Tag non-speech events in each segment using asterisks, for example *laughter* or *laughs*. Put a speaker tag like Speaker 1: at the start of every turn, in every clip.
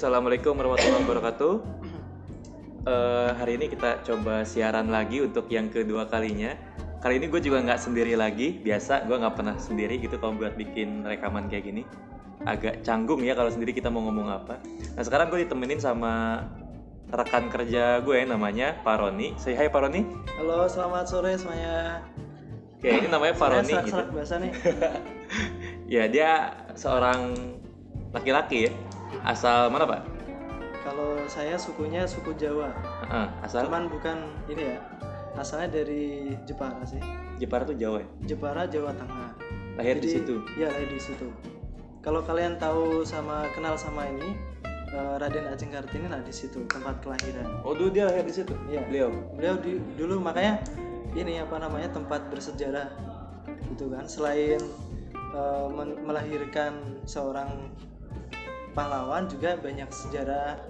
Speaker 1: assalamualaikum warahmatullahi wabarakatuh. Eh, hari ini kita coba siaran lagi untuk yang kedua kalinya. Kali ini gue juga nggak sendiri lagi. Biasa gue nggak pernah sendiri gitu kalau buat bikin rekaman kayak gini. Agak canggung ya kalau sendiri kita mau ngomong apa. Nah sekarang gue ditemenin sama rekan kerja gue namanya Paroni. Say hi Paroni.
Speaker 2: Halo, selamat sore semuanya.
Speaker 1: Oke ini namanya Paroni
Speaker 2: Saya
Speaker 1: gitu.
Speaker 2: serak-serak bahasa nih. *laughs*
Speaker 1: Ya dia seorang laki-laki ya. Asal mana pak?
Speaker 2: Kalau saya sukunya suku Jawa.
Speaker 1: Heeh, asal
Speaker 2: Cuman bukan ini ya. Asalnya dari Jepara sih.
Speaker 1: Jepara tuh Jawa ya.
Speaker 2: Jepara, Jawa Tengah.
Speaker 1: Lahir di
Speaker 2: Jadi-
Speaker 1: situ.
Speaker 2: Iya, lahir di situ. Kalau kalian tahu sama kenal sama ini eh, Raden Ajeng Kartini nah di situ tempat kelahiran.
Speaker 1: Oh dulu dia lahir di situ.
Speaker 2: Iya.
Speaker 1: Beliau.
Speaker 2: Beliau di- dulu makanya ini apa namanya tempat bersejarah gitu kan. Selain men- melahirkan seorang pahlawan juga banyak sejarah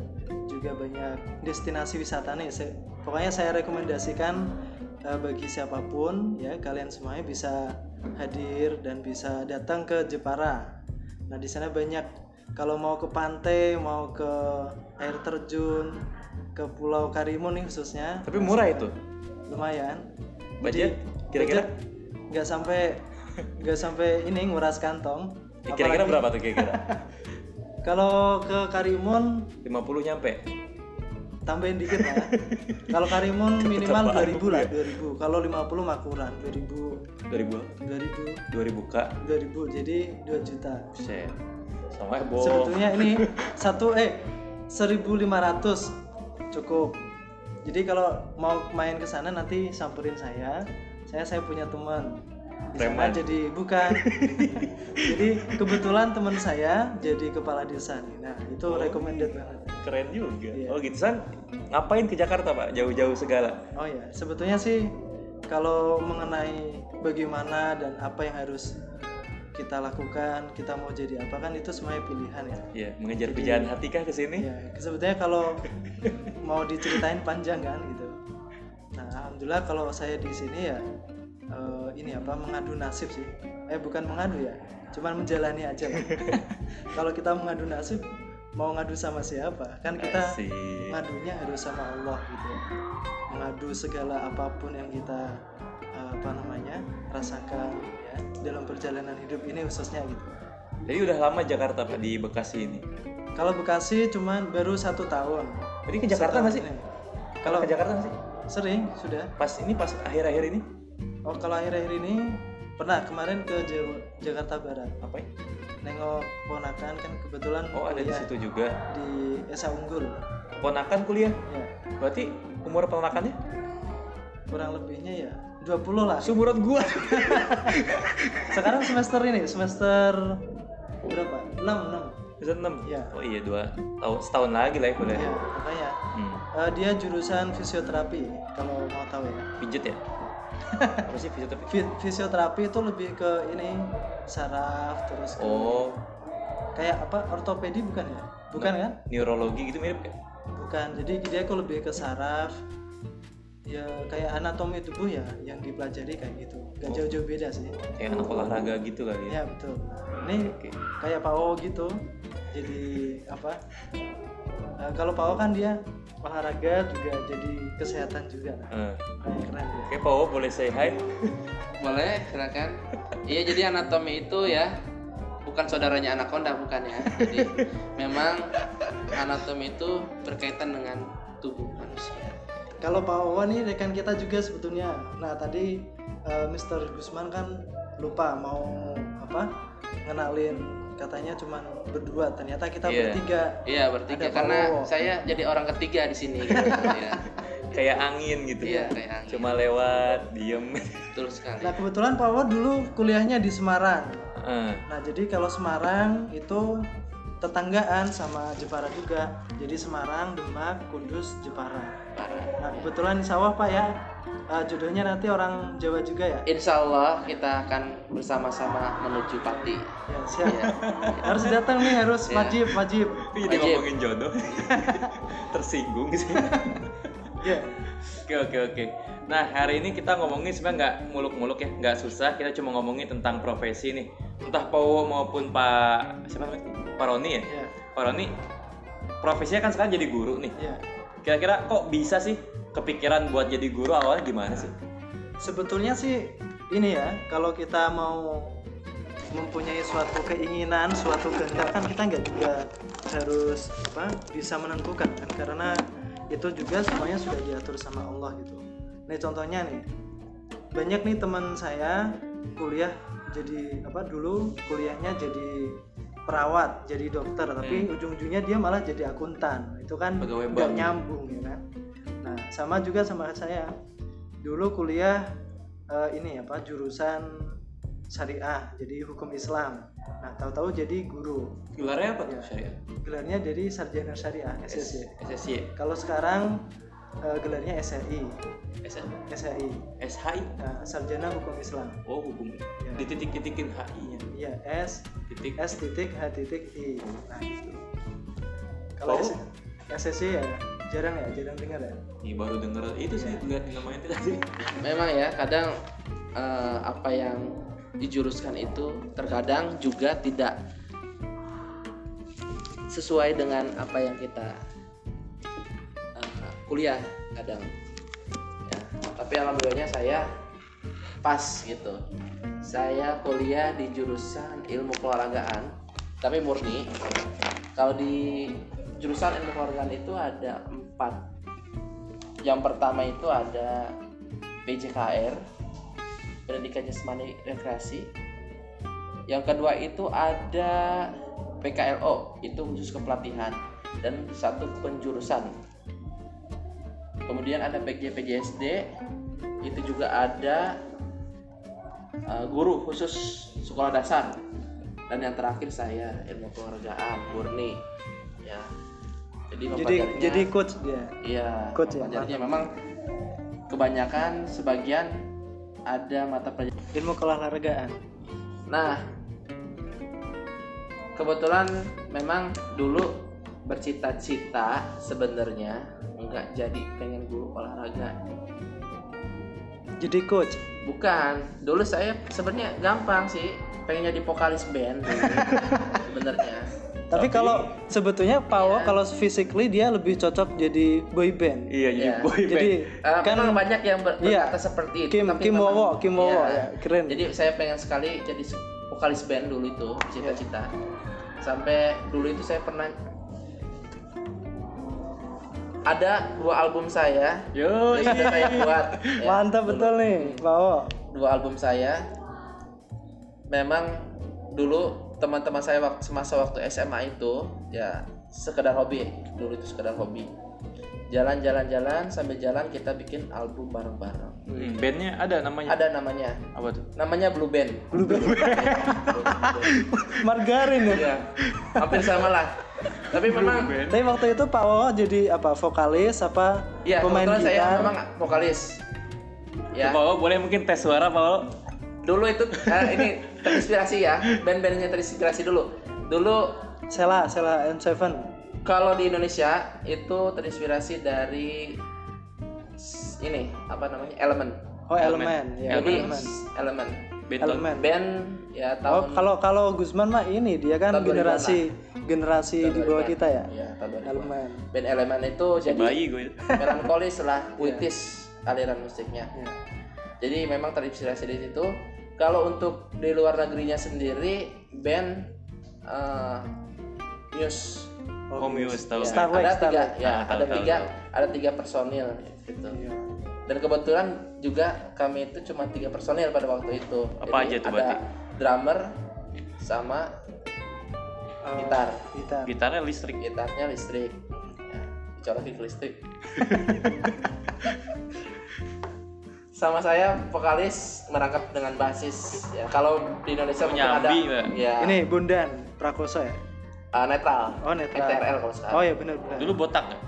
Speaker 2: juga banyak destinasi wisata nih. Saya- pokoknya saya rekomendasikan eh, bagi siapa pun ya kalian semuanya bisa hadir dan bisa datang ke Jepara. Nah di sana banyak kalau mau ke pantai, mau ke air terjun, ke Pulau Karimun nih khususnya
Speaker 1: Tapi murah itu.
Speaker 2: lumayan.
Speaker 1: Budget kira-kira?
Speaker 2: nggak sampai nggak sampai ini nguras kantong.
Speaker 1: Kira-kira berapa tuh kira-kira? *laughs*
Speaker 2: Kalau ke Karimun
Speaker 1: 50 nyampe.
Speaker 2: tambahin dikit lah. *laughs* Kalau Karimun minimal
Speaker 1: Ketepaan
Speaker 2: 2000 lah,
Speaker 1: ya.
Speaker 2: 2000. Kalau 50 mah kurang, 2000
Speaker 1: 2000
Speaker 2: 2000
Speaker 1: 2000 kak.
Speaker 2: 2000 jadi 2 juta.
Speaker 1: Set. Sama bohong.
Speaker 2: Sebetulnya ini *laughs* satu eh 1500 cukup. Jadi kalau mau main ke sana nanti samperin saya. Saya saya punya teman.
Speaker 1: Preman.
Speaker 2: jadi bukan. *laughs* jadi kebetulan teman saya jadi kepala desa nih. Nah, itu
Speaker 1: Oh,
Speaker 2: recommended banget.
Speaker 1: Keren juga.
Speaker 2: Iya.
Speaker 1: Oh gitu san. Ngapain ke Jakarta pak? Jauh-jauh segala.
Speaker 2: Oh ya, sebetulnya sih kalau mengenai bagaimana dan apa yang harus kita lakukan, kita mau jadi apa kan itu semuanya pilihan ya.
Speaker 1: Iya. Mengejar
Speaker 2: Jadi-
Speaker 1: pujaan hati kah ke sini?
Speaker 2: Ya, sebetulnya kalau *laughs* mau diceritain panjang kan gitu. Nah, alhamdulillah kalau saya di sini ya eh, ini apa mengadu nasib sih. Eh bukan mengadu ya, cuman menjalani aja. lah. *laughs* kalau kita mengadu nasib mau ngadu sama siapa? Kan kita
Speaker 1: Asik.
Speaker 2: ngadunya harus sama Allah gitu. Mengadu segala apa pun yang kita eh, apa namanya rasakan ya dalam perjalanan hidup ini khususnya gitu.
Speaker 1: Jadi udah lama Jakarta pak di Bekasi ini.
Speaker 2: Kalau Bekasi cuman baru satu tahun.
Speaker 1: Jadi ke Jakarta nggak sih? Kalau ke Jakarta nggak sih?
Speaker 2: sering sudah.
Speaker 1: Pas ini pas akhir-akhir ini
Speaker 2: Oh kalau akhir-akhir ini pernah kemarin ke Jakarta Barat.
Speaker 1: apa ya?
Speaker 2: Nengok ponakan kan kebetulan
Speaker 1: Oh ada di situ juga.
Speaker 2: di Esa Unggul.
Speaker 1: Ponakan kuliah.
Speaker 2: Ya
Speaker 1: Berarti umur ponakannya
Speaker 2: kurang lebihnya ya 20 lah.
Speaker 1: seumuran gua. *laughs*
Speaker 2: Sekarang semester ini semester berapa? 6 6.
Speaker 1: Bisa 6.
Speaker 2: Iya.
Speaker 1: Oh iya dua tahun setahun lagi lah ya kuliah.
Speaker 2: Ya makanya
Speaker 1: Hmm.
Speaker 2: eh, dia jurusan fisioterapi kalau mau tahu ya.
Speaker 1: Pijet ya? Apa sih fisioterapi?
Speaker 2: Fi- Fisioterapi itu lebih ke ini saraf terus ke
Speaker 1: Oh,
Speaker 2: kayak apa ortopedi bukan ya? Bukan kan?
Speaker 1: neurologi gitu mirip ya?
Speaker 2: Bukan. Jadi dia kok lebih ke saraf. Ya kayak anatomi tubuh ya yang dipelajari kayak gitu. Gak
Speaker 1: Oh.
Speaker 2: jauh-jauh beda sih.
Speaker 1: Kayak anak olahraga gitu kali ya?
Speaker 2: Ya betul. Ini
Speaker 1: Oke.
Speaker 2: kayak Pao gitu. Jadi apa? Eh, kalau Pao kan dia olahraga juga jadi kesehatan juga.
Speaker 1: Eh,
Speaker 2: Kayak keren dia.
Speaker 1: Oke, Pao boleh say hi? *laughs*
Speaker 3: Boleh, silakan. Iya, jadi anatomi itu ya bukan saudaranya anaconda bukan ya. Jadi *laughs* memang anatomi itu berkaitan dengan tubuh manusia.
Speaker 2: Kalau Pak Wawan nih rekan kita juga sebetulnya. Nah tadi eh, Mr. Gusman kan lupa mau apa ngenalin katanya cuman berdua. Ternyata kita
Speaker 1: Iya.
Speaker 2: bertiga.
Speaker 3: Iya, bertiga
Speaker 2: Ada
Speaker 3: karena saya jadi orang ketiga di sini gitu *laughs* ya.
Speaker 1: Kayak angin gitu
Speaker 3: Iya,
Speaker 1: ya?
Speaker 3: kayak angin.
Speaker 1: Cuma lewat, diem.
Speaker 3: Betul sekali.
Speaker 2: Nah kebetulan Pak Wawan dulu kuliahnya di Semarang.
Speaker 1: Eh,
Speaker 2: Nah jadi kalau Semarang itu tetanggaan sama Jepara juga. Jadi Semarang, Demak, Kudus, Jepara.
Speaker 3: Parah.
Speaker 2: Nah kebetulan di sawah Pak ya. eh, jodohnya nanti orang Jawa juga ya.
Speaker 3: Insya Allah kita akan bersama-sama menuju Pati.
Speaker 2: Ya siap.
Speaker 3: Iya. *laughs*
Speaker 2: harus datang nih harus
Speaker 3: Iya.
Speaker 2: wajib wajib.
Speaker 3: Wajib.
Speaker 1: ngomongin jodoh. *laughs* Tersinggung sih.
Speaker 2: Ya.
Speaker 1: Oke oke oke. Nah hari ini kita ngomongin sebenarnya nggak muluk-muluk ya, nggak susah. Kita cuma ngomongin tentang profesi nih. Entah Powo maupun Pak siapa namanya? Pak Roni ya.
Speaker 2: Ya.
Speaker 1: Pak Roni profesinya kan sekarang jadi guru nih.
Speaker 2: ya
Speaker 1: Kira-kira kok bisa sih kepikiran buat jadi guru awalnya gimana sih?
Speaker 2: sebetulnya sih ini ya kalau kita mau mempunyai suatu keinginan suatu kehendak kan kita nggak juga harus apa bisa menentukan kan karena itu juga semuanya sudah diatur sama Allah gitu. Nih contohnya nih. Banyak nih teman saya kuliah jadi apa dulu kuliahnya jadi perawat jadi dokter tapi ujung-ujungnya dia malah jadi akuntan. Itu kan nggak nyambung ya kan? Nah sama juga sama saya. Dulu kuliah eh, ini apa jurusan syariah jadi hukum Islam nah tahu-tahu jadi guru
Speaker 1: Gelarnya apa tuh
Speaker 2: Ya.
Speaker 1: syariah?
Speaker 2: gelarnya jadi sarjana syariah SSY
Speaker 1: SSY,
Speaker 2: kalau sekarang eh, gelarnya SRI
Speaker 1: SN,
Speaker 2: SRI
Speaker 1: SHI.
Speaker 2: nah, sarjana hukum Islam
Speaker 1: Oh, hukum.
Speaker 2: Ya.
Speaker 1: Dititik-titikin HI-nya.
Speaker 2: iya S
Speaker 1: Titik.
Speaker 2: S titik H titik I nah gitu kalau
Speaker 1: Oh.
Speaker 2: SSY ya jarang ya jarang dengar ya
Speaker 1: Nih baru denger itu sih lihat namanya tadi.
Speaker 3: memang ya kadang eh, apa yang dijuruskan itu terkadang juga tidak sesuai dengan apa yang kita eh, kuliah kadang. Ya tapi alhamdulillahnya saya pas gitu. Saya kuliah di jurusan ilmu keolahragaan tapi murni. Kalau di jurusan ilmu keolahragaan itu ada empat. Yang pertama itu ada PJKR pendidikan jasmani rekreasi. Yang kedua itu ada PKLO itu khusus kepelatihan dan satu penjurusan. Kemudian ada PJ PJSD itu juga ada uh, guru khusus sekolah dasar. Dan yang terakhir saya ilmu keluargaan murni. Ya. Jadi
Speaker 2: jadi jadi coach dia.
Speaker 3: Iya,
Speaker 2: Coach ya,
Speaker 3: memang kebanyakan sebagian ada mata pelajaran.
Speaker 2: ilmu keolahragaan
Speaker 3: Nah, kebetulan memang dulu bercita-cita sebenarnya nggak jadi pengen guru olahraga.
Speaker 2: jadi coach
Speaker 3: Bukan, dulu saya sebenarnya gampang sih pengen jadi vokalis band *laughs* sebenarnya.
Speaker 2: Tapi,
Speaker 1: Tapi-
Speaker 2: kalau sebetulnya Pawo
Speaker 3: Iya.
Speaker 2: kalau physically dia lebih cocok jadi boy band
Speaker 1: Iya, jadi
Speaker 3: Iya.
Speaker 1: boy band.
Speaker 2: jadi
Speaker 3: Eh,
Speaker 2: kan
Speaker 3: banyak yang ber-
Speaker 2: Iya.
Speaker 3: berkata seperti itu.
Speaker 2: Kim
Speaker 3: tapi
Speaker 2: Kim
Speaker 3: memang-
Speaker 2: Wowo Kim Wowo
Speaker 3: Iya.
Speaker 2: ya keren
Speaker 3: Jadi saya pengen sekali jadi vokalis band dulu itu cita-cita. Sampai dulu itu saya pernah ada dua album saya
Speaker 1: Yo,
Speaker 3: yang sudah saya buat. ya,
Speaker 2: mantap
Speaker 3: dulu.
Speaker 2: betul nih Pawo
Speaker 3: Dua album saya. Memang dulu teman-teman saya waktu semasa waktu SMA itu ya sekedar hobi. Dulu itu sekedar hobi. Jalan-jalan-jalan sambil jalan kita bikin album bareng-bareng.
Speaker 1: Hmm, bandnya ada namanya.
Speaker 3: ada namanya.
Speaker 1: Apa tuh?
Speaker 3: namanya Blue Band.
Speaker 2: Blue Band. margarin ya?
Speaker 3: Ya hampir sama lah. Tapi memang
Speaker 1: Band.
Speaker 2: tapi waktu itu Pak Wowo jadi apa vokalis apa
Speaker 3: ya
Speaker 2: pemain
Speaker 3: kebetulan saya
Speaker 2: gitar?
Speaker 3: memang vokalis. Ya
Speaker 1: Pak boleh mungkin tes suara Pak
Speaker 3: dulu itu eh, ini terinspirasi ya band-bandnya terinspirasi dulu. Dulu
Speaker 2: Sela Sela M7
Speaker 3: kalau di Indonesia itu terinspirasi dari ini apa namanya elemen
Speaker 2: oh
Speaker 1: Elemen.
Speaker 2: ya
Speaker 3: jadi
Speaker 2: elemen
Speaker 3: elemen
Speaker 1: Band
Speaker 3: ya
Speaker 2: oh
Speaker 3: tahun
Speaker 2: kalau kalau Gusman mah ini dia kan
Speaker 3: Tahun 2000-an
Speaker 2: generasi generasi
Speaker 3: tahun
Speaker 2: di bawah
Speaker 3: 2000-an.
Speaker 2: kita ya?
Speaker 3: Iya, tahun 2000-an.
Speaker 2: elemen
Speaker 3: band elemen itu jadi
Speaker 1: bayi gue.
Speaker 3: melankolis lah *laughs* puitis aliran musiknya.
Speaker 2: Ya.
Speaker 3: Jadi memang terinspirasi dari situ kalau untuk di luar negerinya sendiri band uh, Muse
Speaker 1: Oh, Muse tahu.
Speaker 3: Ya,
Speaker 2: Starlight,
Speaker 3: ada tiga
Speaker 2: Starlight.
Speaker 3: ya
Speaker 1: Ah, tahu,
Speaker 3: ada
Speaker 1: tahu,
Speaker 3: tiga
Speaker 1: tahu.
Speaker 3: ada tiga personil gitu
Speaker 2: Iya.
Speaker 3: dan kebetulan juga kami itu cuma tiga personil pada waktu itu
Speaker 1: Apa aja tuh
Speaker 3: ada
Speaker 1: berarti?
Speaker 3: drummer sama
Speaker 2: Eh,
Speaker 3: gitar
Speaker 2: gitar
Speaker 1: Gitarnya listrik.
Speaker 3: gitarnya listrik ya, dicolokin ke listrik *laughs* sama saya vokalis merangkap dengan basis ya kalau di Indonesia
Speaker 1: Oh,
Speaker 3: mungkin ada ya
Speaker 2: ini Bundan Prakoso ya
Speaker 3: uh, netral
Speaker 2: oh netral
Speaker 3: NTRL kalau sekarang
Speaker 2: oh ya benar benar
Speaker 1: Dulu botak nggak?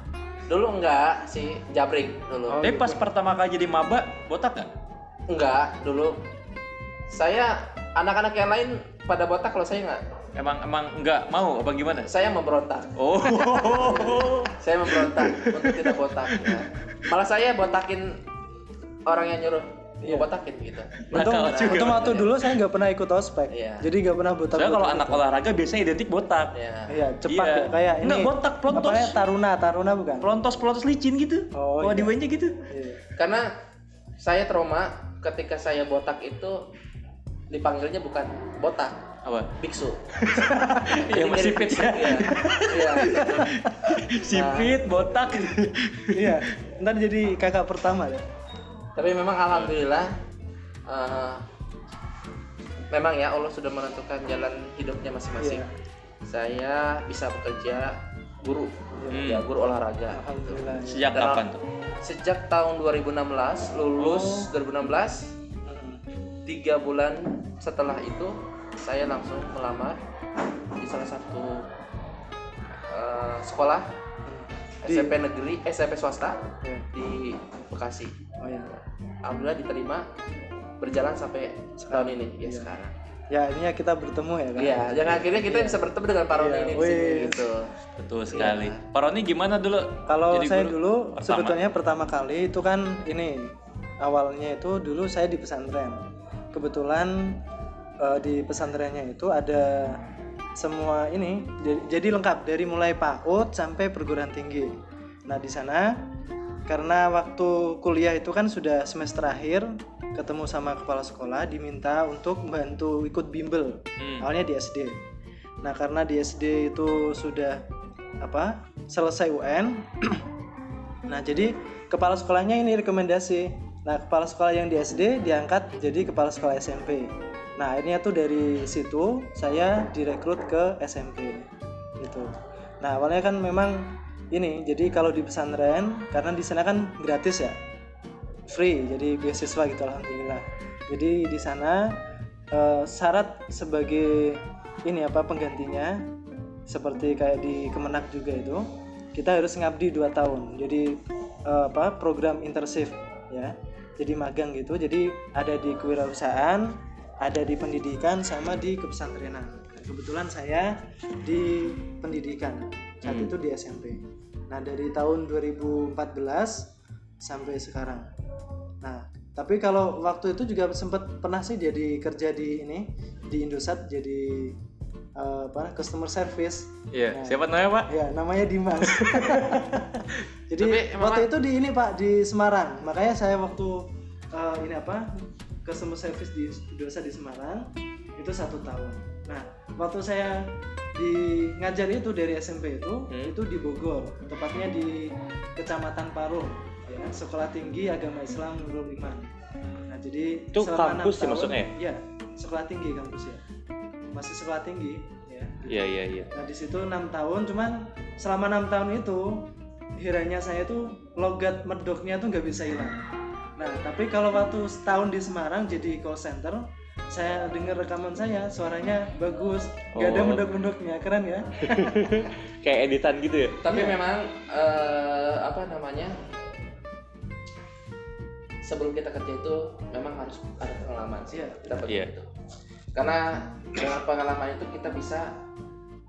Speaker 3: dulu enggak sih jabrik dulu
Speaker 2: Oh,
Speaker 1: Tapi
Speaker 2: gitu.
Speaker 1: pas pertama kali jadi maba, botak nggak?
Speaker 3: enggak dulu saya anak-anak yang lain pada botak kalau saya enggak
Speaker 1: Emang emang nggak mau apa gimana?
Speaker 3: saya memberontak
Speaker 1: Oh. *laughs*
Speaker 3: saya memberontak untuk tidak botak ya. malah saya botakin orang yang nyuruh
Speaker 2: Iya.
Speaker 3: ngebotakin gitu
Speaker 2: Untung,
Speaker 1: Nakal juga.
Speaker 2: untung waktu dulu saya nggak pernah ikut ospek,
Speaker 3: Iya.
Speaker 2: jadi nggak pernah botak.
Speaker 1: Soalnya kalau anak olahraga biasanya identik botak.
Speaker 3: ya
Speaker 2: Iya, cepat
Speaker 1: Iya.
Speaker 2: ya, kayak ini.
Speaker 1: Enggak, botak,
Speaker 2: apa
Speaker 1: pelontos.
Speaker 2: namanya, taruna, taruna bukan?
Speaker 1: Pelontos pelontos licin gitu.
Speaker 2: Oh,
Speaker 1: Oh,
Speaker 2: iya.
Speaker 1: gitu.
Speaker 2: Iya.
Speaker 3: karena saya trauma ketika saya botak itu dipanggilnya bukan botak
Speaker 1: Apa?
Speaker 3: biksu *laughs*
Speaker 1: Yang masih fit ya.
Speaker 3: Iya. Iya. *laughs*
Speaker 1: Sipit, botak.
Speaker 2: iya, ntar jadi kakak pertama ya.
Speaker 3: Tapi memang alhamdulillah eh, memang ya Allah sudah menentukan jalan hidupnya masing-masing
Speaker 2: Iya.
Speaker 3: saya bisa bekerja guru
Speaker 1: Hmm.
Speaker 3: ya guru olahraga
Speaker 2: Alhamdulillah. ya.
Speaker 1: Sejak
Speaker 3: Dalam-
Speaker 1: kapan tuh?
Speaker 3: sejak tahun 2016 lulus 2016
Speaker 2: Mm.
Speaker 3: tiga bulan setelah itu saya langsung melamar di salah satu eh, sekolah
Speaker 2: Di-
Speaker 3: SMP negeri eh, SMP swasta
Speaker 2: Iya.
Speaker 3: di Bekasi
Speaker 2: Oh iya.
Speaker 3: alhamdulillah diterima berjalan sampai tahun ini ya
Speaker 2: Iya.
Speaker 3: sekarang
Speaker 2: Ya ini ya kita bertemu ya kan.
Speaker 3: Iya, dan akhirnya kita bisa bertemu dengan Pak Roni
Speaker 2: Iya,
Speaker 3: ini di sini
Speaker 2: wih.
Speaker 3: gitu.
Speaker 1: Betul sekali. Pak Roni gimana dulu?
Speaker 2: Kalau
Speaker 1: Jadi
Speaker 2: saya
Speaker 1: guru
Speaker 2: dulu
Speaker 1: pertama?
Speaker 2: sebetulnya pertama kali itu kan ini awalnya itu dulu saya di pesantren. Kebetulan eh, di pesantrennya itu ada semua ini jadi, jadi lengkap dari mulai PAUD sampai perguruan tinggi. Nah di sana karena waktu kuliah itu kan sudah semester akhir ketemu sama kepala sekolah diminta untuk membantu ikut bimbel
Speaker 1: Hmm.
Speaker 2: awalnya di SD. Nah karena di SD itu sudah apa selesai UN, *clears throat* nah jadi kepala sekolahnya ini rekomendasi. Nah kepala sekolah yang di SD diangkat jadi kepala sekolah SMP. Nah ini tuh dari situ saya direkrut ke SMP gitu. Nah awalnya kan memang ini jadi kalau di pesantren karena di sana kan gratis ya free jadi beasiswa gitu alhamdulillah. Jadi di sana eh, syarat sebagai ini apa penggantinya seperti kayak di Kemenak juga itu kita harus ngabdi 2 tahun. Jadi eh, apa program internship ya. Jadi magang gitu jadi ada di kewirausahaan ada di pendidikan sama di kepesantrenan Nah, kebetulan saya di pendidikan saat
Speaker 1: Hmm.
Speaker 2: itu di SMP nah dari tahun 2014 sampai sekarang Nah, tapi kalau waktu itu juga sempat pernah sih jadi kerja di ini di Indosat jadi eh, apa customer service.
Speaker 1: Iya,
Speaker 2: Nah.
Speaker 1: siapa namanya, Pak?
Speaker 2: Ya, namanya Dimas. *laughs* jadi
Speaker 3: Tapi
Speaker 2: waktu
Speaker 3: memang-
Speaker 2: itu di ini Pak di Semarang. Makanya saya waktu eh, ini apa customer service di Indosat di Semarang itu satu tahun. Nah, waktu saya di ngajar itu dari SMP itu
Speaker 1: Hmm.
Speaker 2: itu di Bogor, tepatnya di Kecamatan Parung ya, Sekolah Tinggi Agama Islam Nurul Iman. Nah, jadi
Speaker 1: Itu kampus
Speaker 2: tahun-
Speaker 1: maksudnya ya?
Speaker 2: Iya, sekolah tinggi kampus ya. Masih sekolah tinggi ya.
Speaker 1: Iya, iya, iya.
Speaker 2: Nah, di situ enam tahun cuman selama enam tahun itu hiranya saya tuh logat medoknya tuh nggak bisa hilang. Nah, tapi kalau waktu setahun di Semarang jadi call center, saya dengar rekaman saya suaranya bagus, nggak ada
Speaker 1: Oh.
Speaker 2: mendok-mendoknya, keren ya. *laughs*
Speaker 1: Kayak editan gitu ya?
Speaker 3: Tapi
Speaker 2: Iya.
Speaker 3: memang eh, apa namanya? Sebelum kita kerja itu memang harus ada pengalaman sih.
Speaker 2: Iya.
Speaker 3: Dapat
Speaker 1: Iya.
Speaker 3: itu. Karena dengan pengalaman itu kita bisa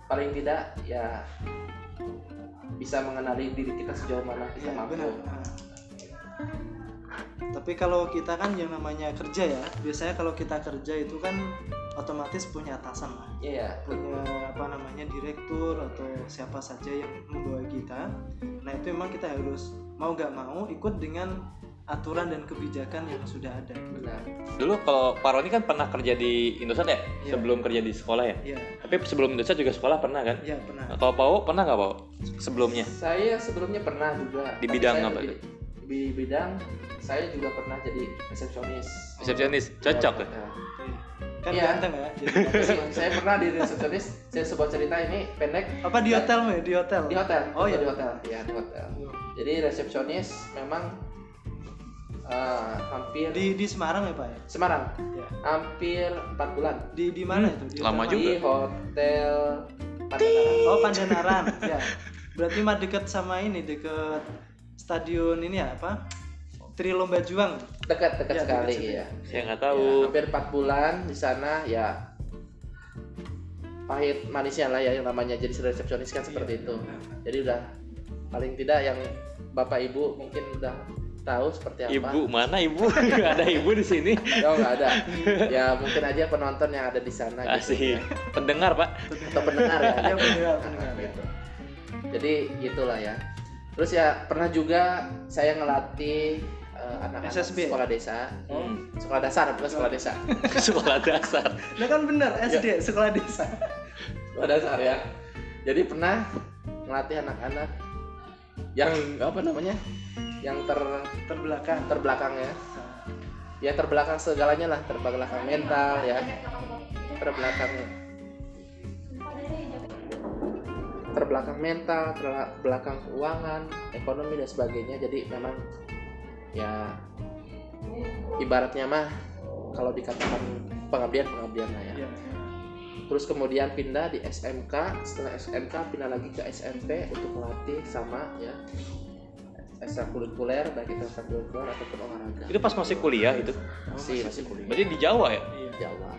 Speaker 3: paling tidak ya bisa mengenali diri kita sejauh mana kita
Speaker 2: Iya,
Speaker 3: mampu.
Speaker 2: benar. Tapi kalau kita kan yang namanya kerja ya, biasanya kalau kita kerja itu kan otomatis punya atasan lah.
Speaker 3: Iya, ya.
Speaker 2: punya apa namanya direktur atau siapa saja yang membawa kita nah itu memang kita harus mau nggak mau ikut dengan aturan dan kebijakan yang sudah ada
Speaker 3: benar.
Speaker 1: Dulu kalau Pak Roni kan pernah kerja di Indosat ya?
Speaker 2: Iya.
Speaker 1: Sebelum kerja di sekolah ya?
Speaker 2: ya
Speaker 1: Tapi sebelum Indosat juga sekolah pernah kan?
Speaker 2: ya pernah
Speaker 1: Nah, Kalau Pau pernah nggak Pau? Sebelumnya?
Speaker 3: Saya sebelumnya pernah juga
Speaker 1: Di
Speaker 3: tapi
Speaker 1: bidang apa
Speaker 3: lebih- Di bidang saya juga pernah jadi resepsionis.
Speaker 1: Resepsionis, cocok ya?
Speaker 3: Ya.
Speaker 2: kan
Speaker 3: Iya.
Speaker 2: ganteng ya
Speaker 3: saya pernah di resepsionis. Saya sebuah cerita ini pendek
Speaker 2: apa di hotel me di hotel
Speaker 3: di hotel.
Speaker 2: Oh, iya.
Speaker 3: di hotel. Ya di hotel. Jadi resepsionis memang eh, hampir
Speaker 2: di di Semarang ya pak ya
Speaker 3: Semarang
Speaker 2: Ya.
Speaker 3: hampir 4 bulan
Speaker 2: di di mana
Speaker 1: Hmm,
Speaker 2: itu di
Speaker 1: lama
Speaker 2: hotel
Speaker 1: juga.
Speaker 3: di hotel Pandanaran.
Speaker 2: oh Pandanaran ya berarti mah deket sama ini deket stadion ini ya apa Trilomba Juang
Speaker 3: Dekat dekat
Speaker 2: Ya,
Speaker 3: sekali
Speaker 2: dekat
Speaker 3: ya.
Speaker 1: Saya nggak
Speaker 3: Ya,
Speaker 1: tahu.
Speaker 3: hampir 4 bulan di sana ya pahit manisnya lah ya yang namanya jadi resepsionis kan seperti
Speaker 2: Iya.
Speaker 3: itu jadi udah paling tidak yang bapak ibu mungkin udah tahu seperti apa
Speaker 1: Ibu mana ibu? Gak *laughs* ada ibu di sini.
Speaker 3: oh nggak ada *laughs* ya mungkin aja penonton yang ada di sana gitu
Speaker 1: Asik.
Speaker 3: ya.
Speaker 1: Pendengar pak.
Speaker 3: atau pendengar ya
Speaker 2: Ya, pendengar, pendengar.
Speaker 3: gitu. jadi gitulah ya terus ya pernah juga saya ngelatih eh, anak-anak
Speaker 2: SSB?
Speaker 3: sekolah desa
Speaker 1: Hmm.
Speaker 3: sekolah dasar bukan sekolah desa *laughs*
Speaker 1: Sekolah dasar.
Speaker 2: Nah kan bener SD sekolah desa.
Speaker 3: sekolah dasar ya jadi pernah ngelatih anak-anak yang apa namanya yang ter
Speaker 2: Terbelakang.
Speaker 3: terbelakang ya ya terbelakang segalanya lah terbelakang mental ya terbelakang terbelakang mental terbelakang keuangan ekonomi dan sebagainya jadi memang ya ibaratnya mah kalau dikatakan pengabdian pengabdian lah ya
Speaker 2: Iya.
Speaker 3: terus kemudian pindah di SMK setelah SMK pindah lagi ke SMP untuk melatih sama ya ekstrakurikuler baik itu ekstrakurikuler ataupun olahraga
Speaker 1: Itu pas masih kuliah itu.
Speaker 3: masih masih kuliah
Speaker 1: Berarti di Jawa ya?
Speaker 2: Iya.
Speaker 3: Jawa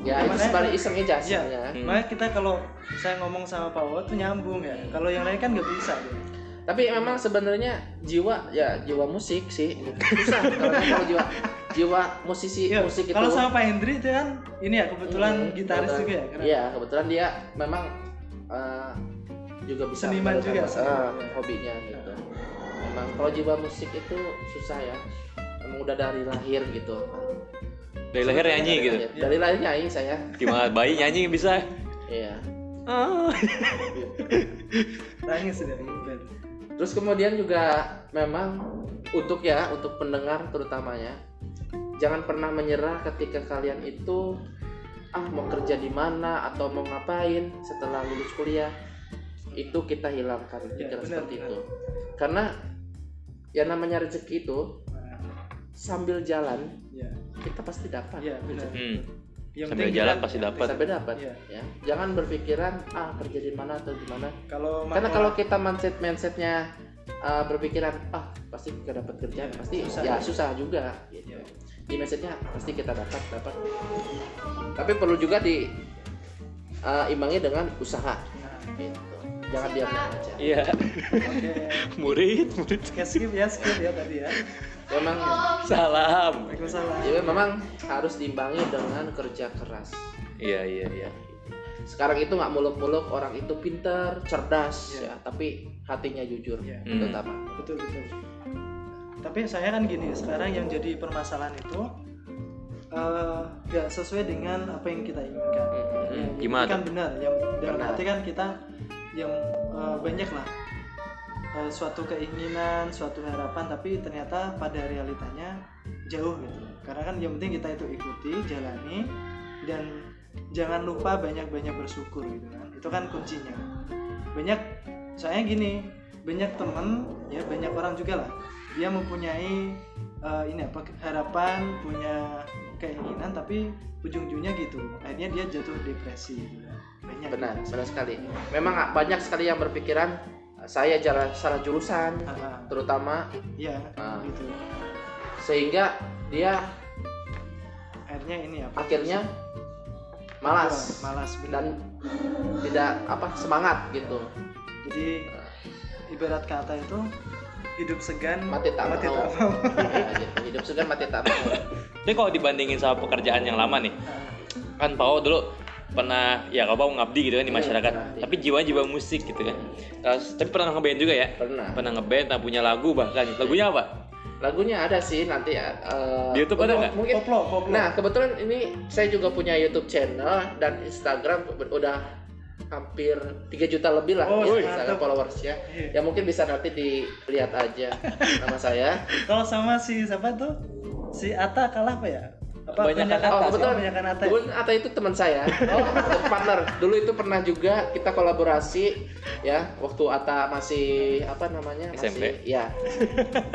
Speaker 3: ya itu sebalik iseng aja
Speaker 2: Iya.
Speaker 3: sebenarnya
Speaker 1: Hmm.
Speaker 2: Makanya kita kalau saya ngomong sama Pak Wawa tuh nyambung ya. Kalau yang lain kan nggak bisa. gitu.
Speaker 3: tapi memang sebenarnya jiwa ya jiwa musik sih susah kalau kalau jiwa jiwa musisi
Speaker 2: Iya,
Speaker 3: musik itu
Speaker 2: Kalau sama Pak Hendri itu kan ini ya kebetulan
Speaker 3: Hmm,
Speaker 2: gitaris
Speaker 3: kebetulan-
Speaker 2: juga ya. Karena
Speaker 3: Iya, kebetulan dia memang eh, juga bisa
Speaker 2: Seniman juga, seniman, ya.
Speaker 3: hobinya gitu. Memang kalau jiwa musik itu susah ya. Memang udah dari lahir gitu.
Speaker 1: Dari lahir nyanyi gitu.
Speaker 3: Dari lahir nyanyi saya.
Speaker 1: Gimana bayi nyanyi bisa?
Speaker 3: Iya.
Speaker 1: Ah.
Speaker 2: nangis.
Speaker 3: Terus kemudian juga memang untuk ya untuk pendengar terutamanya jangan pernah menyerah ketika kalian itu ah mau kerja di mana atau mau ngapain setelah lulus kuliah itu kita hilangkan
Speaker 2: Ya,
Speaker 3: pikiran
Speaker 2: benar,
Speaker 3: seperti
Speaker 2: benar.
Speaker 3: itu karena ya namanya rezeki itu sambil jalan
Speaker 2: Iya.
Speaker 3: kita pasti dapat
Speaker 2: Iya, benar.
Speaker 1: Hmm.
Speaker 2: Yang
Speaker 1: Sambil jalan
Speaker 2: kita-
Speaker 1: pasti dapat.
Speaker 3: sampai dapat
Speaker 2: Iya.
Speaker 3: ya jangan berpikiran ah kerja di mana atau di mana
Speaker 2: Kalau
Speaker 3: karena kalau kita mindset mindsetnya uh, berpikiran ah pasti kita dapat kerjaan
Speaker 2: Iya,
Speaker 3: pasti
Speaker 2: susah.
Speaker 3: ya susah juga gitu.
Speaker 2: Iya.
Speaker 3: di mindsetnya pasti kita dapat dapat tapi perlu juga di uh, imbangi dengan usaha
Speaker 2: Nah,
Speaker 3: gitu jangan diam aja
Speaker 1: Iya.
Speaker 2: Oke. *laughs*
Speaker 1: Murid, murid.
Speaker 2: Oke, skip ya, skip ya tadi ya.
Speaker 3: Memang
Speaker 1: Salam.
Speaker 2: Waalaikumsalam.
Speaker 3: ya memang harus diimbangi dengan kerja keras
Speaker 1: Iya, iya, iya.
Speaker 3: sekarang itu nggak muluk-muluk orang itu pintar cerdas
Speaker 2: Iya.
Speaker 3: ya tapi hatinya jujur
Speaker 2: Iya.
Speaker 3: itu
Speaker 1: Hmm.
Speaker 3: utama
Speaker 2: Betul, betul. Tapi saya kan gini, sekarang yang jadi permasalahan itu eh, nggak sesuai dengan apa yang kita inginkan. Ya,
Speaker 1: Hmm,
Speaker 2: yang
Speaker 1: gimana
Speaker 2: kan benar, yang dalam
Speaker 3: Benar.
Speaker 2: arti kan kita yang eh, banyak lah eh, suatu keinginan, suatu harapan, tapi ternyata pada realitanya jauh gitu. Karena kan yang penting kita itu ikuti, jalani, dan jangan lupa banyak-banyak bersyukur gitu kan. Itu kan kuncinya. Banyak, saya gini, banyak temen, ya banyak orang juga lah, dia mempunyai eh, ini apa harapan, punya keinginan, tapi ujung-ujungnya gitu. Akhirnya dia jatuh depresi. Gitu. kan. Banyak.
Speaker 3: benar benar sekali memang banyak sekali yang berpikiran saya jalan salah jurusan
Speaker 2: Ah,
Speaker 3: terutama
Speaker 2: Iya,
Speaker 3: Ah.
Speaker 2: gitu.
Speaker 3: sehingga dia
Speaker 2: Akhirnya ini apa?
Speaker 3: akhirnya malas
Speaker 2: malas benar.
Speaker 3: dan tidak apa semangat gitu
Speaker 2: Jadi ibarat kata itu hidup segan
Speaker 3: mati tak
Speaker 2: mati
Speaker 3: mau
Speaker 2: tak mau.
Speaker 3: Nah, *laughs* gitu. hidup segan mati tak mau
Speaker 1: Tapi kalau dibandingin sama pekerjaan yang lama nih, kan Pao dulu pernah ya kalau Pao ngabdi gitu kan di
Speaker 3: Hmm,
Speaker 1: masyarakat,
Speaker 3: pernah.
Speaker 1: tapi jiwanya jiwa musik gitu kan. Terus, tapi pernah ngeband juga ya?
Speaker 3: pernah
Speaker 1: Pernah ngeband, pernah punya lagu bahkan. Lagunya apa?
Speaker 3: lagunya ada sih nanti ya eh,
Speaker 1: Di YouTube ada
Speaker 3: untuk-
Speaker 1: nggak?
Speaker 3: mungkin
Speaker 2: Koplo, koplo.
Speaker 3: nah kebetulan ini saya juga punya YouTube channel dan Instagram udah hampir 3 juta lebih lah
Speaker 2: Oh,
Speaker 3: ya, Instagram followers ya
Speaker 2: Iya.
Speaker 3: ya mungkin bisa nanti dilihat aja *laughs* nama saya
Speaker 2: Kalau sama si siapa tuh? Si Ata kalah apa ya? Apa
Speaker 1: Kebanyakan
Speaker 2: kebanyakan
Speaker 3: Oh, kebetulan.
Speaker 2: Kebanyakan Ata. ya?
Speaker 3: Kebetulan Ata itu teman saya, *laughs* oh, partner. Dulu itu pernah juga kita kolaborasi, ya, waktu Ata masih apa namanya, masih,
Speaker 1: SMP?
Speaker 3: ya,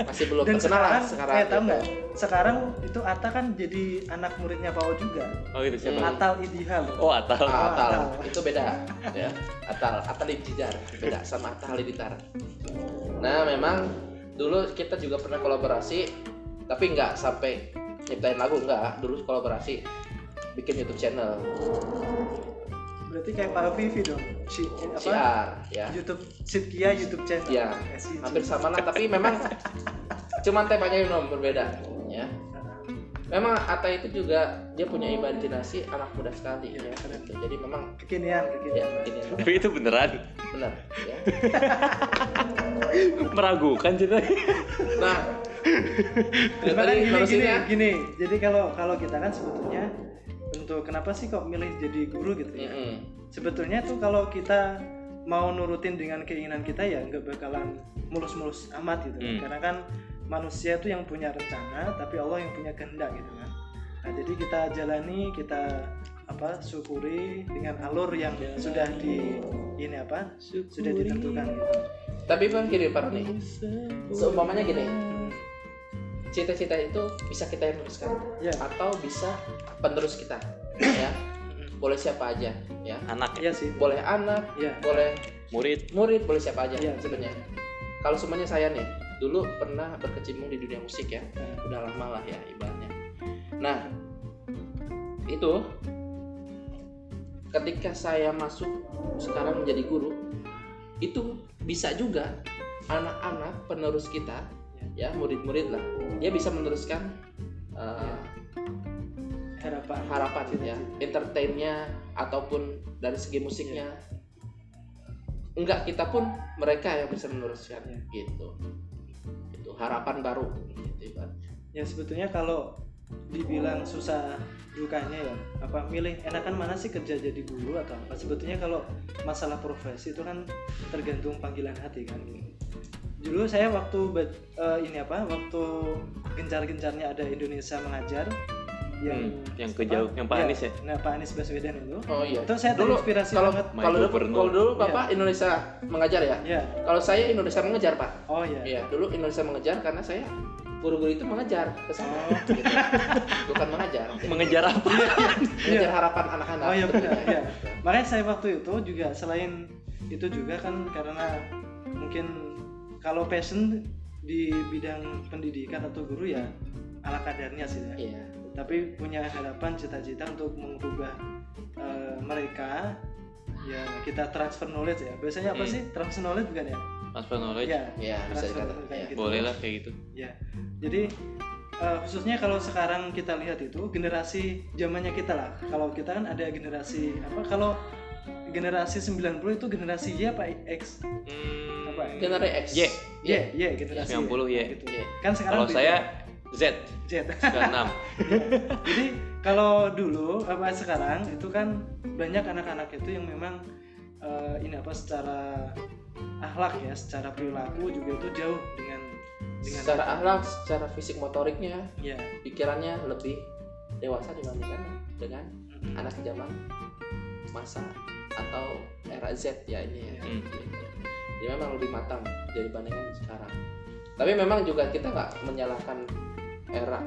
Speaker 3: masih belum
Speaker 2: Dan
Speaker 3: terkenal lah
Speaker 2: sekarang,
Speaker 3: sekarang.
Speaker 2: eh tahu
Speaker 3: gitu.
Speaker 2: nggak? Sekarang itu Ata kan jadi anak muridnya Pao juga.
Speaker 1: Oh gitu siapa?
Speaker 3: Hmm.
Speaker 2: Atal Idihal.
Speaker 1: Oh Atal.
Speaker 3: Ah, Atal,
Speaker 2: Atal.
Speaker 3: itu beda, ya, Atal, Atal Halilintar, beda sama Atal Halilintar. Nah, memang dulu kita juga pernah kolaborasi, tapi nggak sampai nyiptain lagu, nggak. Dulu kolaborasi, bikin YouTube channel,
Speaker 2: Berarti kayak Pak Vivi dong. Si apa?
Speaker 3: CR, ya.
Speaker 2: YouTube Sitkia YouTube channel.
Speaker 3: Iya,
Speaker 2: Eh,
Speaker 3: hampir sama lah tapi memang cuman temanya yang berbeda ya memang Atta itu juga dia punya imajinasi anak muda sekali ya gitu. jadi memang
Speaker 2: kekinian
Speaker 3: ya
Speaker 2: kekinian
Speaker 3: ini
Speaker 1: Tapi itu beneran
Speaker 3: benar ya *laughs*
Speaker 1: meragukan cerita.
Speaker 3: nah
Speaker 2: kan
Speaker 3: tadi
Speaker 2: gini, gini,
Speaker 3: ya
Speaker 2: gini. Jadi kalau kalau kita kan sebetulnya untuk kenapa sih kok milih jadi guru gitu ya?
Speaker 3: Mm-mm.
Speaker 2: Sebetulnya tuh kalau kita mau nurutin dengan keinginan kita ya nggak bakalan mulus-mulus amat gitu kan.
Speaker 1: Hmm.
Speaker 2: Karena kan manusia tuh yang punya rencana, tapi Allah yang punya kehendak gitu kan. Nah jadi kita jalani, kita apa syukuri dengan alur yang sudah di ini apa sudah ditentukan gitu.
Speaker 3: tapi bang gini Pak Roni seumpamanya gini
Speaker 2: Hmm.
Speaker 3: Cita-cita itu bisa kita yang teruskan
Speaker 2: Ya,
Speaker 3: atau bisa penerus kita ya. Boleh siapa aja ya.
Speaker 1: Anak.
Speaker 2: Iya
Speaker 1: ya,
Speaker 2: sih.
Speaker 3: boleh anak
Speaker 2: Ya,
Speaker 3: boleh
Speaker 1: murid.
Speaker 3: murid boleh siapa aja
Speaker 2: Iya.
Speaker 3: sebenarnya. kalau semuanya saya nih dulu pernah berkecimpung di dunia musik ya.
Speaker 2: Nah.
Speaker 3: udah lama lah ya ibaratnya. Nah itu ketika saya masuk sekarang menjadi guru itu bisa juga anak-anak penerus kita ya murid-murid lah dia bisa meneruskan uh,
Speaker 2: harapan.
Speaker 3: harapan ya. Entertainnya ataupun dari segi musiknya. Enggak kita pun mereka yang bisa meneruskan
Speaker 2: Iya.
Speaker 3: gitu. Itu harapan baru gitu.
Speaker 2: Ya sebetulnya kalau dibilang susah dukanya ya apa milih enakan mana sih kerja jadi guru atau apa? Sebetulnya kalau masalah profesi itu kan tergantung panggilan hati kan dulu saya waktu eh, ini apa waktu gencar-gencarnya ada Indonesia mengajar yang
Speaker 1: Hmm, yang
Speaker 2: apa?
Speaker 1: ke jauh, yang Pak
Speaker 2: Ya,
Speaker 1: Anies ya?
Speaker 2: nah Pak Anies Baswedan itu
Speaker 3: oh iya
Speaker 2: itu saya
Speaker 3: dulu
Speaker 2: terinspirasi
Speaker 3: kalau
Speaker 2: banget
Speaker 3: kalau dulu kalau dulu bapak Indonesia mengajar ya
Speaker 2: ya
Speaker 3: kalau saya Indonesia mengejar pak
Speaker 2: oh ya
Speaker 3: Iya, dulu Indonesia mengejar karena saya guru-guru itu mengejar ke sana,
Speaker 2: Oh.
Speaker 3: gitu. bukan mengajar, *laughs*
Speaker 1: Mengejar apa?
Speaker 3: mengejar harapan anak-anak.
Speaker 2: Oh iya benar, iya. Makanya saya waktu itu juga selain itu juga kan karena mungkin kalau passion di bidang pendidikan atau guru ya ala kadarnya sih ya.
Speaker 3: Iya.
Speaker 2: Tapi punya harapan cita-cita untuk mengubah eh, mereka ya kita transfer knowledge ya. Biasanya apa
Speaker 1: Hmm.
Speaker 2: sih? Transfer knowledge bukan ya?
Speaker 1: Transfer knowledge.
Speaker 2: Ya,
Speaker 3: bisa
Speaker 2: transfer
Speaker 3: dikatakan.
Speaker 2: kayak
Speaker 3: Iya.
Speaker 2: gitu.
Speaker 1: Boleh lah kayak gitu.
Speaker 2: Ya. Jadi eh, khususnya kalau sekarang kita lihat itu generasi zamannya kita lah. Kalau kita kan ada generasi apa? Kalau generasi 90 itu generasi Y apa X?
Speaker 1: Hmm,
Speaker 2: Apa?
Speaker 3: Generasi X.
Speaker 1: Y.
Speaker 2: Y, Y generasi
Speaker 1: 90 Y.
Speaker 2: Gitu.
Speaker 3: Y.
Speaker 2: Kan sekarang
Speaker 1: Kalau
Speaker 2: beda.
Speaker 1: saya Z
Speaker 2: Z. *laughs*
Speaker 1: 96.
Speaker 2: Jadi kalau dulu apa sekarang itu kan banyak anak-anak itu yang memang eh, ini apa secara akhlak ya, secara perilaku juga itu jauh dengan dengan
Speaker 3: Secara akhlak, secara fisik motoriknya,
Speaker 2: ya.
Speaker 3: pikirannya lebih dewasa dibandingkan dengan
Speaker 2: Mm-mm.
Speaker 3: anak zaman masa atau era Z ya ini ya.
Speaker 1: Hmm.
Speaker 3: Dia memang lebih matang dibandingkan sekarang. Tapi memang juga kita nggak menyalahkan era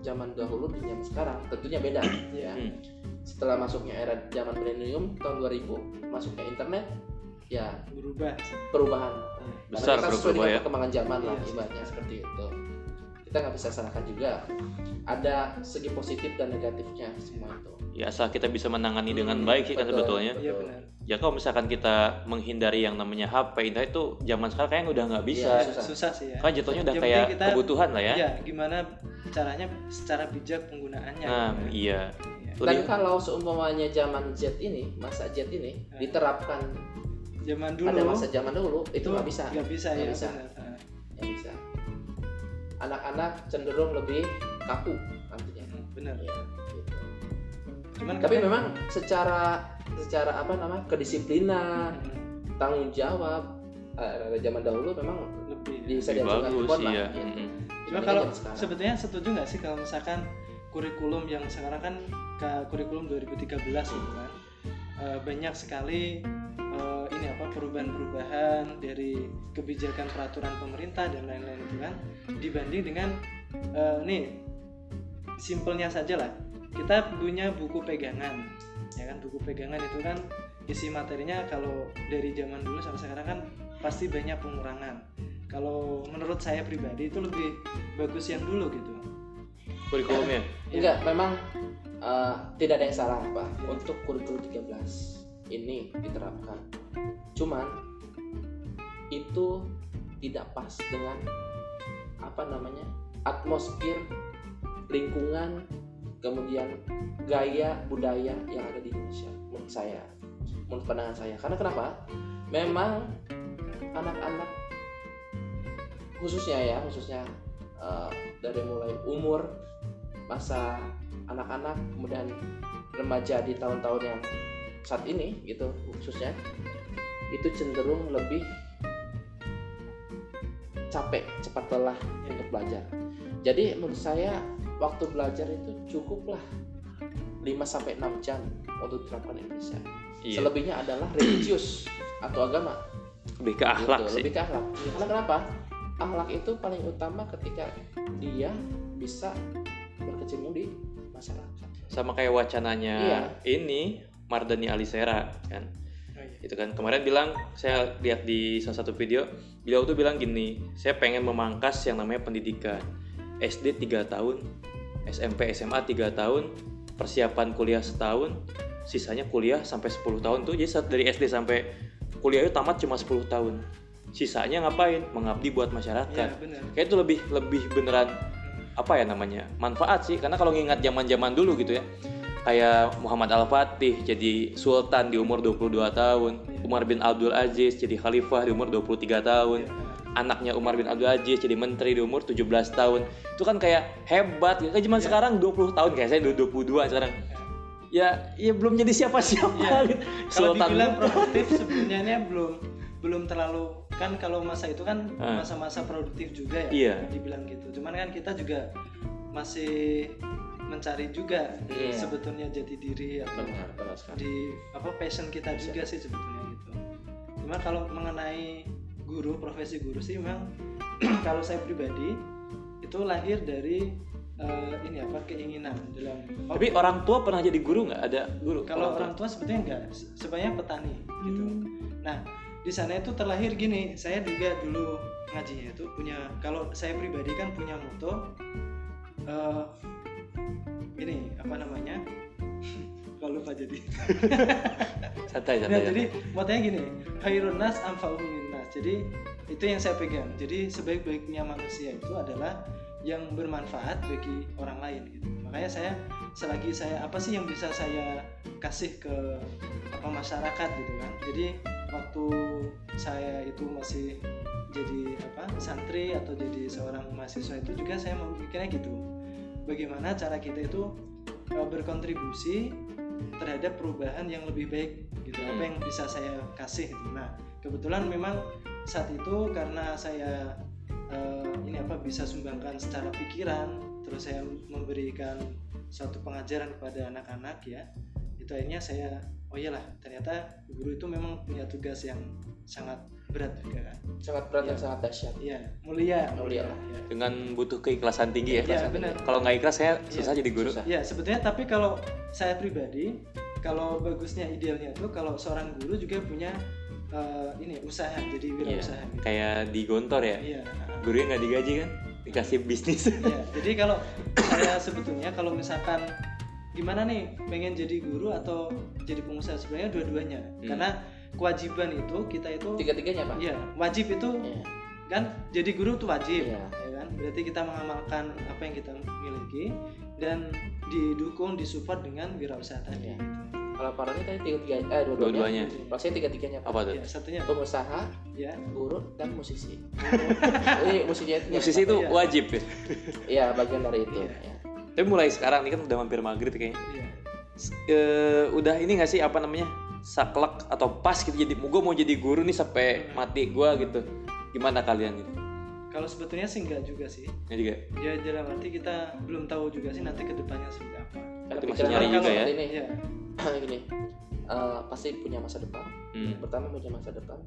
Speaker 3: zaman dahulu dan zaman sekarang. Tentunya beda *coughs* ya.
Speaker 1: Hmm.
Speaker 3: Setelah masuknya era zaman milenium tahun 2000, masuknya internet, ya
Speaker 2: berubah.
Speaker 3: perubahan.
Speaker 1: Besar
Speaker 3: Karena kita
Speaker 1: berubah
Speaker 3: dengan
Speaker 1: ya.
Speaker 3: perkembangan zaman lah
Speaker 2: Iya,
Speaker 3: ibaratnya seperti itu. Kita nggak bisa salahkan juga. Ada segi positif dan negatifnya semua itu.
Speaker 1: Ya asal kita bisa menangani dengan
Speaker 3: Hmm,
Speaker 1: baik sih kan
Speaker 3: betul.
Speaker 1: sebetulnya.
Speaker 2: Iya benar.
Speaker 1: Ya kalau misalkan kita menghindari yang namanya HP, internet itu zaman sekarang kayaknya udah nggak bisa.
Speaker 3: Iya, susah.
Speaker 2: Susah sih ya.
Speaker 1: Kan jatuhnya udah kayak
Speaker 2: kita-
Speaker 1: kebutuhan lah ya.
Speaker 2: Ya, gimana caranya secara bijak penggunaannya.
Speaker 1: Nah,
Speaker 2: gitu ya.
Speaker 1: iya.
Speaker 2: Iya.
Speaker 3: Dan
Speaker 1: dia-
Speaker 3: kalau seumpamanya zaman Z ini, masa Z ini
Speaker 2: Nah.
Speaker 3: diterapkan
Speaker 2: Zaman dulu
Speaker 3: pada masa zaman dulu itu nggak bisa,
Speaker 2: Nggak bisa
Speaker 3: Nggak
Speaker 2: ya.
Speaker 3: bisa. nggak bisa. Anak-anak cenderung lebih kaku nantinya.
Speaker 2: Benar.
Speaker 3: Ya.
Speaker 2: Cuman
Speaker 3: Tapi
Speaker 2: kadang-
Speaker 3: memang secara secara apa namanya kedisiplinan,
Speaker 2: Hmm,
Speaker 3: tanggung jawab eh, zaman dahulu memang
Speaker 2: lebih
Speaker 3: bisa
Speaker 1: lebih bagus
Speaker 3: lah,
Speaker 1: iya.
Speaker 3: gitu.
Speaker 2: Cuma kalau sebetulnya setuju nggak sih kalau misalkan kurikulum yang sekarang kan ke kurikulum 2013 gitu kan? Eh, banyak sekali eh, ini apa perubahan-perubahan dari kebijakan peraturan pemerintah dan lain-lain itu kan? Dibanding dengan eh, nih simpelnya saja lah kita punya buku pegangan ya kan? Buku pegangan itu kan isi materinya kalau dari zaman dulu sampai sekarang kan pasti banyak pengurangan. Kalau menurut saya pribadi itu lebih bagus yang dulu gitu.
Speaker 1: Kurikulumnya.
Speaker 3: Enggak, memang eh, tidak ada yang salah Pak. Untuk kurikulum 13 ini diterapkan. Cuman itu tidak pas dengan apa namanya atmosfer lingkungan kemudian gaya budaya yang ada di Indonesia menurut saya menurut pandangan saya. Karena kenapa? Memang anak-anak khususnya ya khususnya eh, dari mulai umur masa anak-anak kemudian remaja di tahun-tahun yang saat ini gitu khususnya itu cenderung lebih capek cepat lelah untuk belajar. Jadi menurut saya waktu belajar itu cukuplah 5 sampai 6 jam untuk diterapkan di Indonesia
Speaker 1: Iya.
Speaker 3: selebihnya adalah religius atau agama
Speaker 1: Lebih ke akhlak
Speaker 3: Gitu,
Speaker 1: sih.
Speaker 3: lebih ke akhlak karena kenapa akhlak itu paling utama ketika dia bisa berkecimpung di masyarakat
Speaker 1: Sama kayak wacananya
Speaker 3: Iya.
Speaker 1: ini Mardani Alisera kan.
Speaker 2: Oh, iya.
Speaker 1: Itu kan kemarin bilang saya lihat di salah satu video, beliau tuh bilang gini, saya pengen memangkas yang namanya pendidikan. SD 3 tahun, SMP SMA 3 tahun, persiapan kuliah setahun, sisanya kuliah sampai 10 tahun tuh. Jadi saat dari SD sampai kuliah itu tamat cuma 10 tahun. Sisanya ngapain? Mengabdi buat masyarakat.
Speaker 2: Benar.
Speaker 1: Kayak itu lebih lebih beneran apa ya namanya? Manfaat sih karena kalau ngingat zaman-zaman dulu gitu ya. Kayak Muhammad Al-Fatih jadi sultan di umur 22 tahun, Umar bin Abdul Aziz jadi khalifah di umur 23 tahun. Anaknya Umar bin Abdul Aziz jadi menteri di umur 17 tahun. Itu kan kayak hebat gitu. Kayak zaman sekarang 20 tahun kayak saya 22 sekarang. Ya, ya belum jadi siapa-siapa
Speaker 2: Iya.
Speaker 1: gitu.
Speaker 2: Kalau dibilang produktif *laughs* sebenarnya belum belum terlalu kan kalau masa itu kan
Speaker 1: Ah.
Speaker 2: masa-masa produktif juga ya.
Speaker 1: Iya.
Speaker 2: Dibilang gitu. Cuman kan kita juga masih mencari juga
Speaker 3: Iya.
Speaker 2: sebetulnya jati diri atau
Speaker 3: benar
Speaker 2: di apa passion kita juga sih sebetulnya gitu. Cuma kalau mengenai guru profesi guru sih memang *clears throat* kalau saya pribadi itu lahir dari eh, ini apa keinginan dalam oh,
Speaker 1: Tapi orang tua pernah jadi guru nggak? Ada guru?
Speaker 2: kalau orang tua sebetulnya enggak se- sebenarnya petani gitu.
Speaker 1: Hmm.
Speaker 2: Nah di sana itu terlahir gini saya juga dulu ngajinya itu punya kalau saya pribadi kan punya moto eh, ini apa namanya *laughs* kalau lupa jadi
Speaker 1: santai santai.
Speaker 2: Nah,
Speaker 1: santai.
Speaker 2: jadi motonya gini, khairun nas anfa'uhum. Jadi itu yang saya pegang. Jadi sebaik-baiknya manusia itu adalah yang bermanfaat bagi orang lain gitu. Makanya saya selagi saya apa sih yang bisa saya kasih ke apa masyarakat gitu kan. Jadi waktu saya itu masih jadi apa santri atau jadi seorang mahasiswa itu juga saya memikirnya gitu. Bagaimana cara kita itu eh, berkontribusi terhadap perubahan yang lebih baik gitu apa
Speaker 1: Hmm.
Speaker 2: yang bisa saya kasih gitu. nah kebetulan memang saat itu karena saya eh, ini apa bisa sumbangkan secara pikiran terus saya memberikan suatu pengajaran kepada anak-anak ya itu akhirnya saya oh iyalah ternyata guru itu memang punya tugas yang sangat berat juga kan
Speaker 3: sangat berat dan
Speaker 2: Iya.
Speaker 3: sangat dahsyat
Speaker 2: iya mulia
Speaker 3: Mulia.
Speaker 2: ya.
Speaker 1: Dengan butuh keikhlasan tinggi ya.
Speaker 2: Iya, benar.
Speaker 1: Kalau nggak ikhlas saya susah jadi guru.
Speaker 3: Susah.
Speaker 2: Ya sebetulnya tapi kalau saya pribadi kalau bagusnya idealnya tuh kalau seorang guru juga punya eh, ini usaha jadi
Speaker 1: Iya.
Speaker 2: wirausaha gitu.
Speaker 1: Kayak di Gontor ya.
Speaker 2: Iya.
Speaker 1: Gurunya nggak digaji kan? Dikasih bisnis.
Speaker 2: Iya. Jadi kalau saya sebetulnya kalau misalkan gimana nih pengen jadi guru atau jadi pengusaha sebenarnya dua-duanya
Speaker 1: Hmm.
Speaker 2: karena kewajiban itu kita itu
Speaker 3: tiga-tiganya pak
Speaker 2: iya wajib itu
Speaker 3: Iya.
Speaker 2: kan jadi guru itu wajib
Speaker 3: Iya.
Speaker 2: ya kan berarti kita mengamalkan apa yang kita miliki dan didukung disupport dengan wirausaha tadi
Speaker 3: Iya. Kalau Pak Roni tadi tiga-tiga eh dua-duanya
Speaker 1: Dua-duanya.
Speaker 3: kalau saya tiga-tiganya pak
Speaker 1: Apa tuh?
Speaker 2: ya satunya
Speaker 3: pengusaha
Speaker 2: ya
Speaker 3: guru dan musisi *laughs* Jadi musinya itu
Speaker 1: Musisi itu
Speaker 2: Iya.
Speaker 1: wajib ya.
Speaker 3: Iya bagian dari itu.
Speaker 2: Iya.
Speaker 3: ya.
Speaker 1: Tapi mulai sekarang nih kan udah hampir maghrib kayaknya.
Speaker 2: iya
Speaker 1: S- eh, udah ini nggak sih apa namanya saklek atau pas gitu jadi gue mau jadi guru nih sampai mati gue gitu. Gimana kalian gitu?
Speaker 2: kalau sebetulnya sih enggak juga sih
Speaker 1: Ya juga.
Speaker 2: ya dalam arti kita belum tahu juga sih nanti ke depannya seperti apa
Speaker 1: Tapi masih nyari juga ya.
Speaker 3: Ini,
Speaker 2: iya *clears throat*
Speaker 3: gini, eh, pasti punya masa depan.
Speaker 1: Hmm.
Speaker 3: Pertama punya masa depan.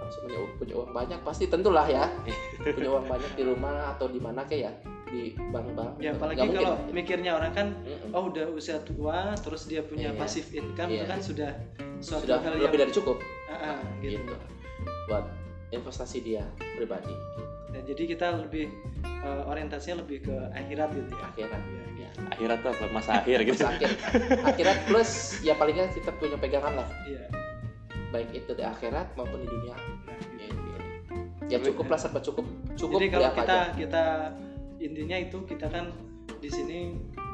Speaker 3: Harus punya, punya uang banyak pasti tentulah ya. *laughs* punya uang banyak di rumah atau di mana kayak ya di bank-bank.
Speaker 2: ya apalagi
Speaker 3: mungkin
Speaker 2: kalau
Speaker 3: lah.
Speaker 2: mikirnya orang kan
Speaker 3: Mm-mm.
Speaker 2: oh udah usia tua terus dia punya
Speaker 3: Iya.
Speaker 2: passive income
Speaker 3: Iya.
Speaker 2: itu kan sudah suatu
Speaker 3: sudah
Speaker 2: hal
Speaker 3: lebih
Speaker 2: yang
Speaker 3: dari cukup
Speaker 2: Ah, ah, gitu.
Speaker 3: gitu. Buat investasi dia pribadi
Speaker 2: Nah, jadi kita lebih eh, orientasinya lebih ke akhirat gitu ya
Speaker 3: akhirat.
Speaker 2: Iya,
Speaker 3: Ya.
Speaker 1: Akhirat tuh apa? Masa akhir gitu.
Speaker 3: Masa akhir. *laughs* akhirat plus ya paling nggak kita punya pegangan lah
Speaker 2: iya
Speaker 3: baik itu di akhirat maupun di dunia.
Speaker 2: Gitu.
Speaker 3: Ya, gitu. ya cukup lah serba cukup cukup
Speaker 2: Jadi kalau kita
Speaker 3: aja.
Speaker 2: kita intinya itu kita kan di sini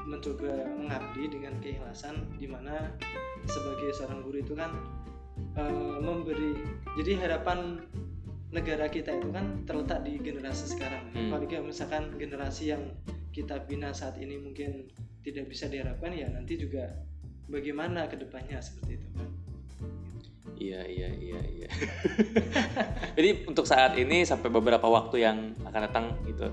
Speaker 2: mencoba mengabdi dengan keikhlasan di mana sebagai seorang guru itu kan eh, memberi jadi harapan negara kita itu kan terletak di generasi sekarang.
Speaker 1: Hmm.
Speaker 2: Apalagi misalkan generasi yang kita bina saat ini mungkin tidak bisa diharapkan ya nanti juga bagaimana ke depannya seperti itu kan.
Speaker 1: Iya iya iya iya. *laughs* Jadi untuk saat ini sampai beberapa waktu yang akan datang gitu.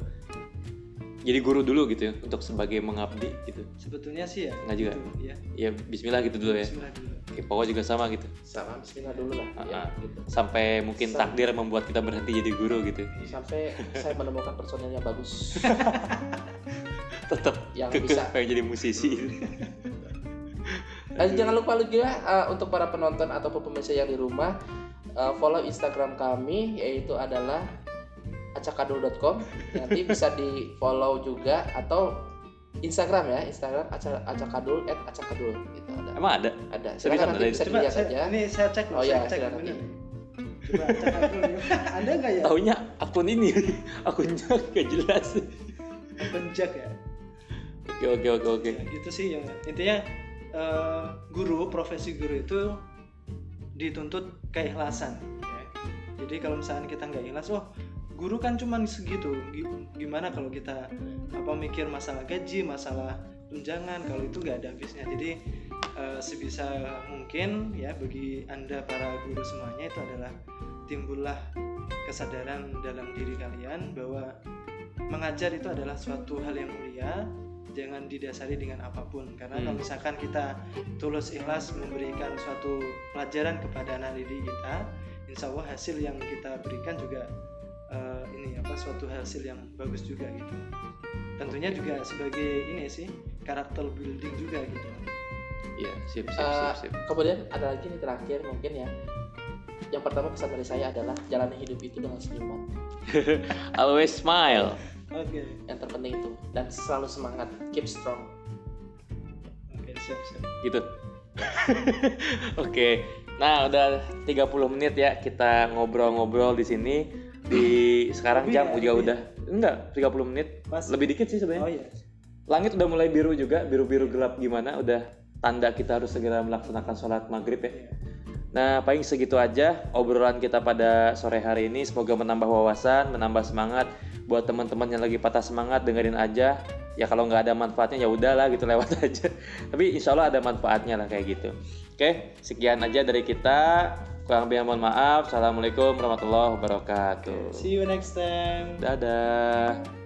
Speaker 1: Jadi guru dulu gitu ya untuk sebagai mengabdi gitu.
Speaker 2: Sebetulnya sih ya.
Speaker 1: Nggak juga?
Speaker 2: gitu, ya.
Speaker 1: Ya Bismillah gitu dulu ya.
Speaker 2: Bismillah dulu.
Speaker 1: Oke, pokoknya juga sama gitu.
Speaker 3: sama Bismillah dulu lah ya,
Speaker 1: Ah, ah.
Speaker 3: gitu.
Speaker 1: Sampai mungkin
Speaker 3: Sam-
Speaker 1: takdir membuat kita berhenti jadi guru gitu.
Speaker 3: sampai saya menemukan personel yang bagus *laughs*
Speaker 1: Tetap
Speaker 3: yang
Speaker 1: kekeh
Speaker 3: bisa
Speaker 1: pengen jadi musisi.
Speaker 3: Eh, jangan lupa juga eh, untuk para penonton ataupun pemirsa yang di rumah eh, follow Instagram kami yaitu adalah acakadul.com nanti bisa di follow juga atau Instagram ya Instagram aca- acakadul at acakadul gitu ada
Speaker 1: Emang ada?
Speaker 3: ada silakan nanti
Speaker 1: ada
Speaker 3: bisa
Speaker 2: Coba
Speaker 3: dilihat
Speaker 2: saya,
Speaker 3: aja
Speaker 2: ini saya cek loh,
Speaker 3: Oh,
Speaker 2: saya cek
Speaker 3: silakan.
Speaker 2: bener. Coba cek. Ada nggak ya?
Speaker 1: Taunya akun ini, *laughs* akunnya gak jelas.
Speaker 2: Penjak ya.
Speaker 1: Oke oke oke oke.
Speaker 2: Ya, gitu sih yang intinya eh, guru profesi guru itu dituntut keikhlasan ya. jadi kalau misalnya kita nggak ikhlas oh guru kan cuman segitu. Gi- gimana kalau kita apa mikir masalah gaji masalah tunjangan kalau itu nggak ada habisnya. Jadi eh, sebisa mungkin ya bagi anda para guru semuanya itu adalah timbullah kesadaran dalam diri kalian bahwa mengajar itu adalah suatu hal yang mulia jangan didasari dengan apa pun. Karena
Speaker 1: Hmm.
Speaker 2: kalau misalkan kita tulus ikhlas memberikan suatu pelajaran kepada anak didik kita insya Allah hasil yang kita berikan juga eh, ini apa suatu hasil yang bagus juga gitu tentunya juga sebagai ini sih karakter building juga gitu
Speaker 1: Iya, sip sip
Speaker 3: Eh,
Speaker 1: sip sip.
Speaker 3: kemudian ada lagi nih terakhir mungkin ya yang pertama pesan dari saya adalah jalani hidup itu dengan senyuman *laughs*
Speaker 1: Always smile.
Speaker 2: oke
Speaker 3: yang terpenting itu dan selalu semangat keep strong
Speaker 2: oke siap siap
Speaker 1: gitu. *laughs* Oke. Nah, udah 30 menit ya kita ngobrol-ngobrol di sini. Di sekarang
Speaker 2: Lebih
Speaker 1: jam
Speaker 2: ya,
Speaker 1: juga udah enggak 30 menit.
Speaker 2: Pas.
Speaker 1: Lebih dikit sih
Speaker 2: oh
Speaker 1: sebenarnya.
Speaker 2: iya
Speaker 1: Langit udah mulai biru juga, biru-biru gelap gimana udah tanda kita harus segera melaksanakan sholat maghrib ya. Nah, paling segitu aja obrolan kita pada sore hari ini. Semoga menambah wawasan, menambah semangat buat teman-teman yang lagi patah semangat dengerin aja. Ya kalau nggak ada manfaatnya ya udahlah gitu *laughs* lewat aja. Tapi insya Allah ada manfaatnya lah kayak gitu. Oke, sekian aja dari kita. Kurang lebih mohon maaf. Assalamualaikum warahmatullahi wabarakatuh.
Speaker 2: see you next time
Speaker 1: Dadah.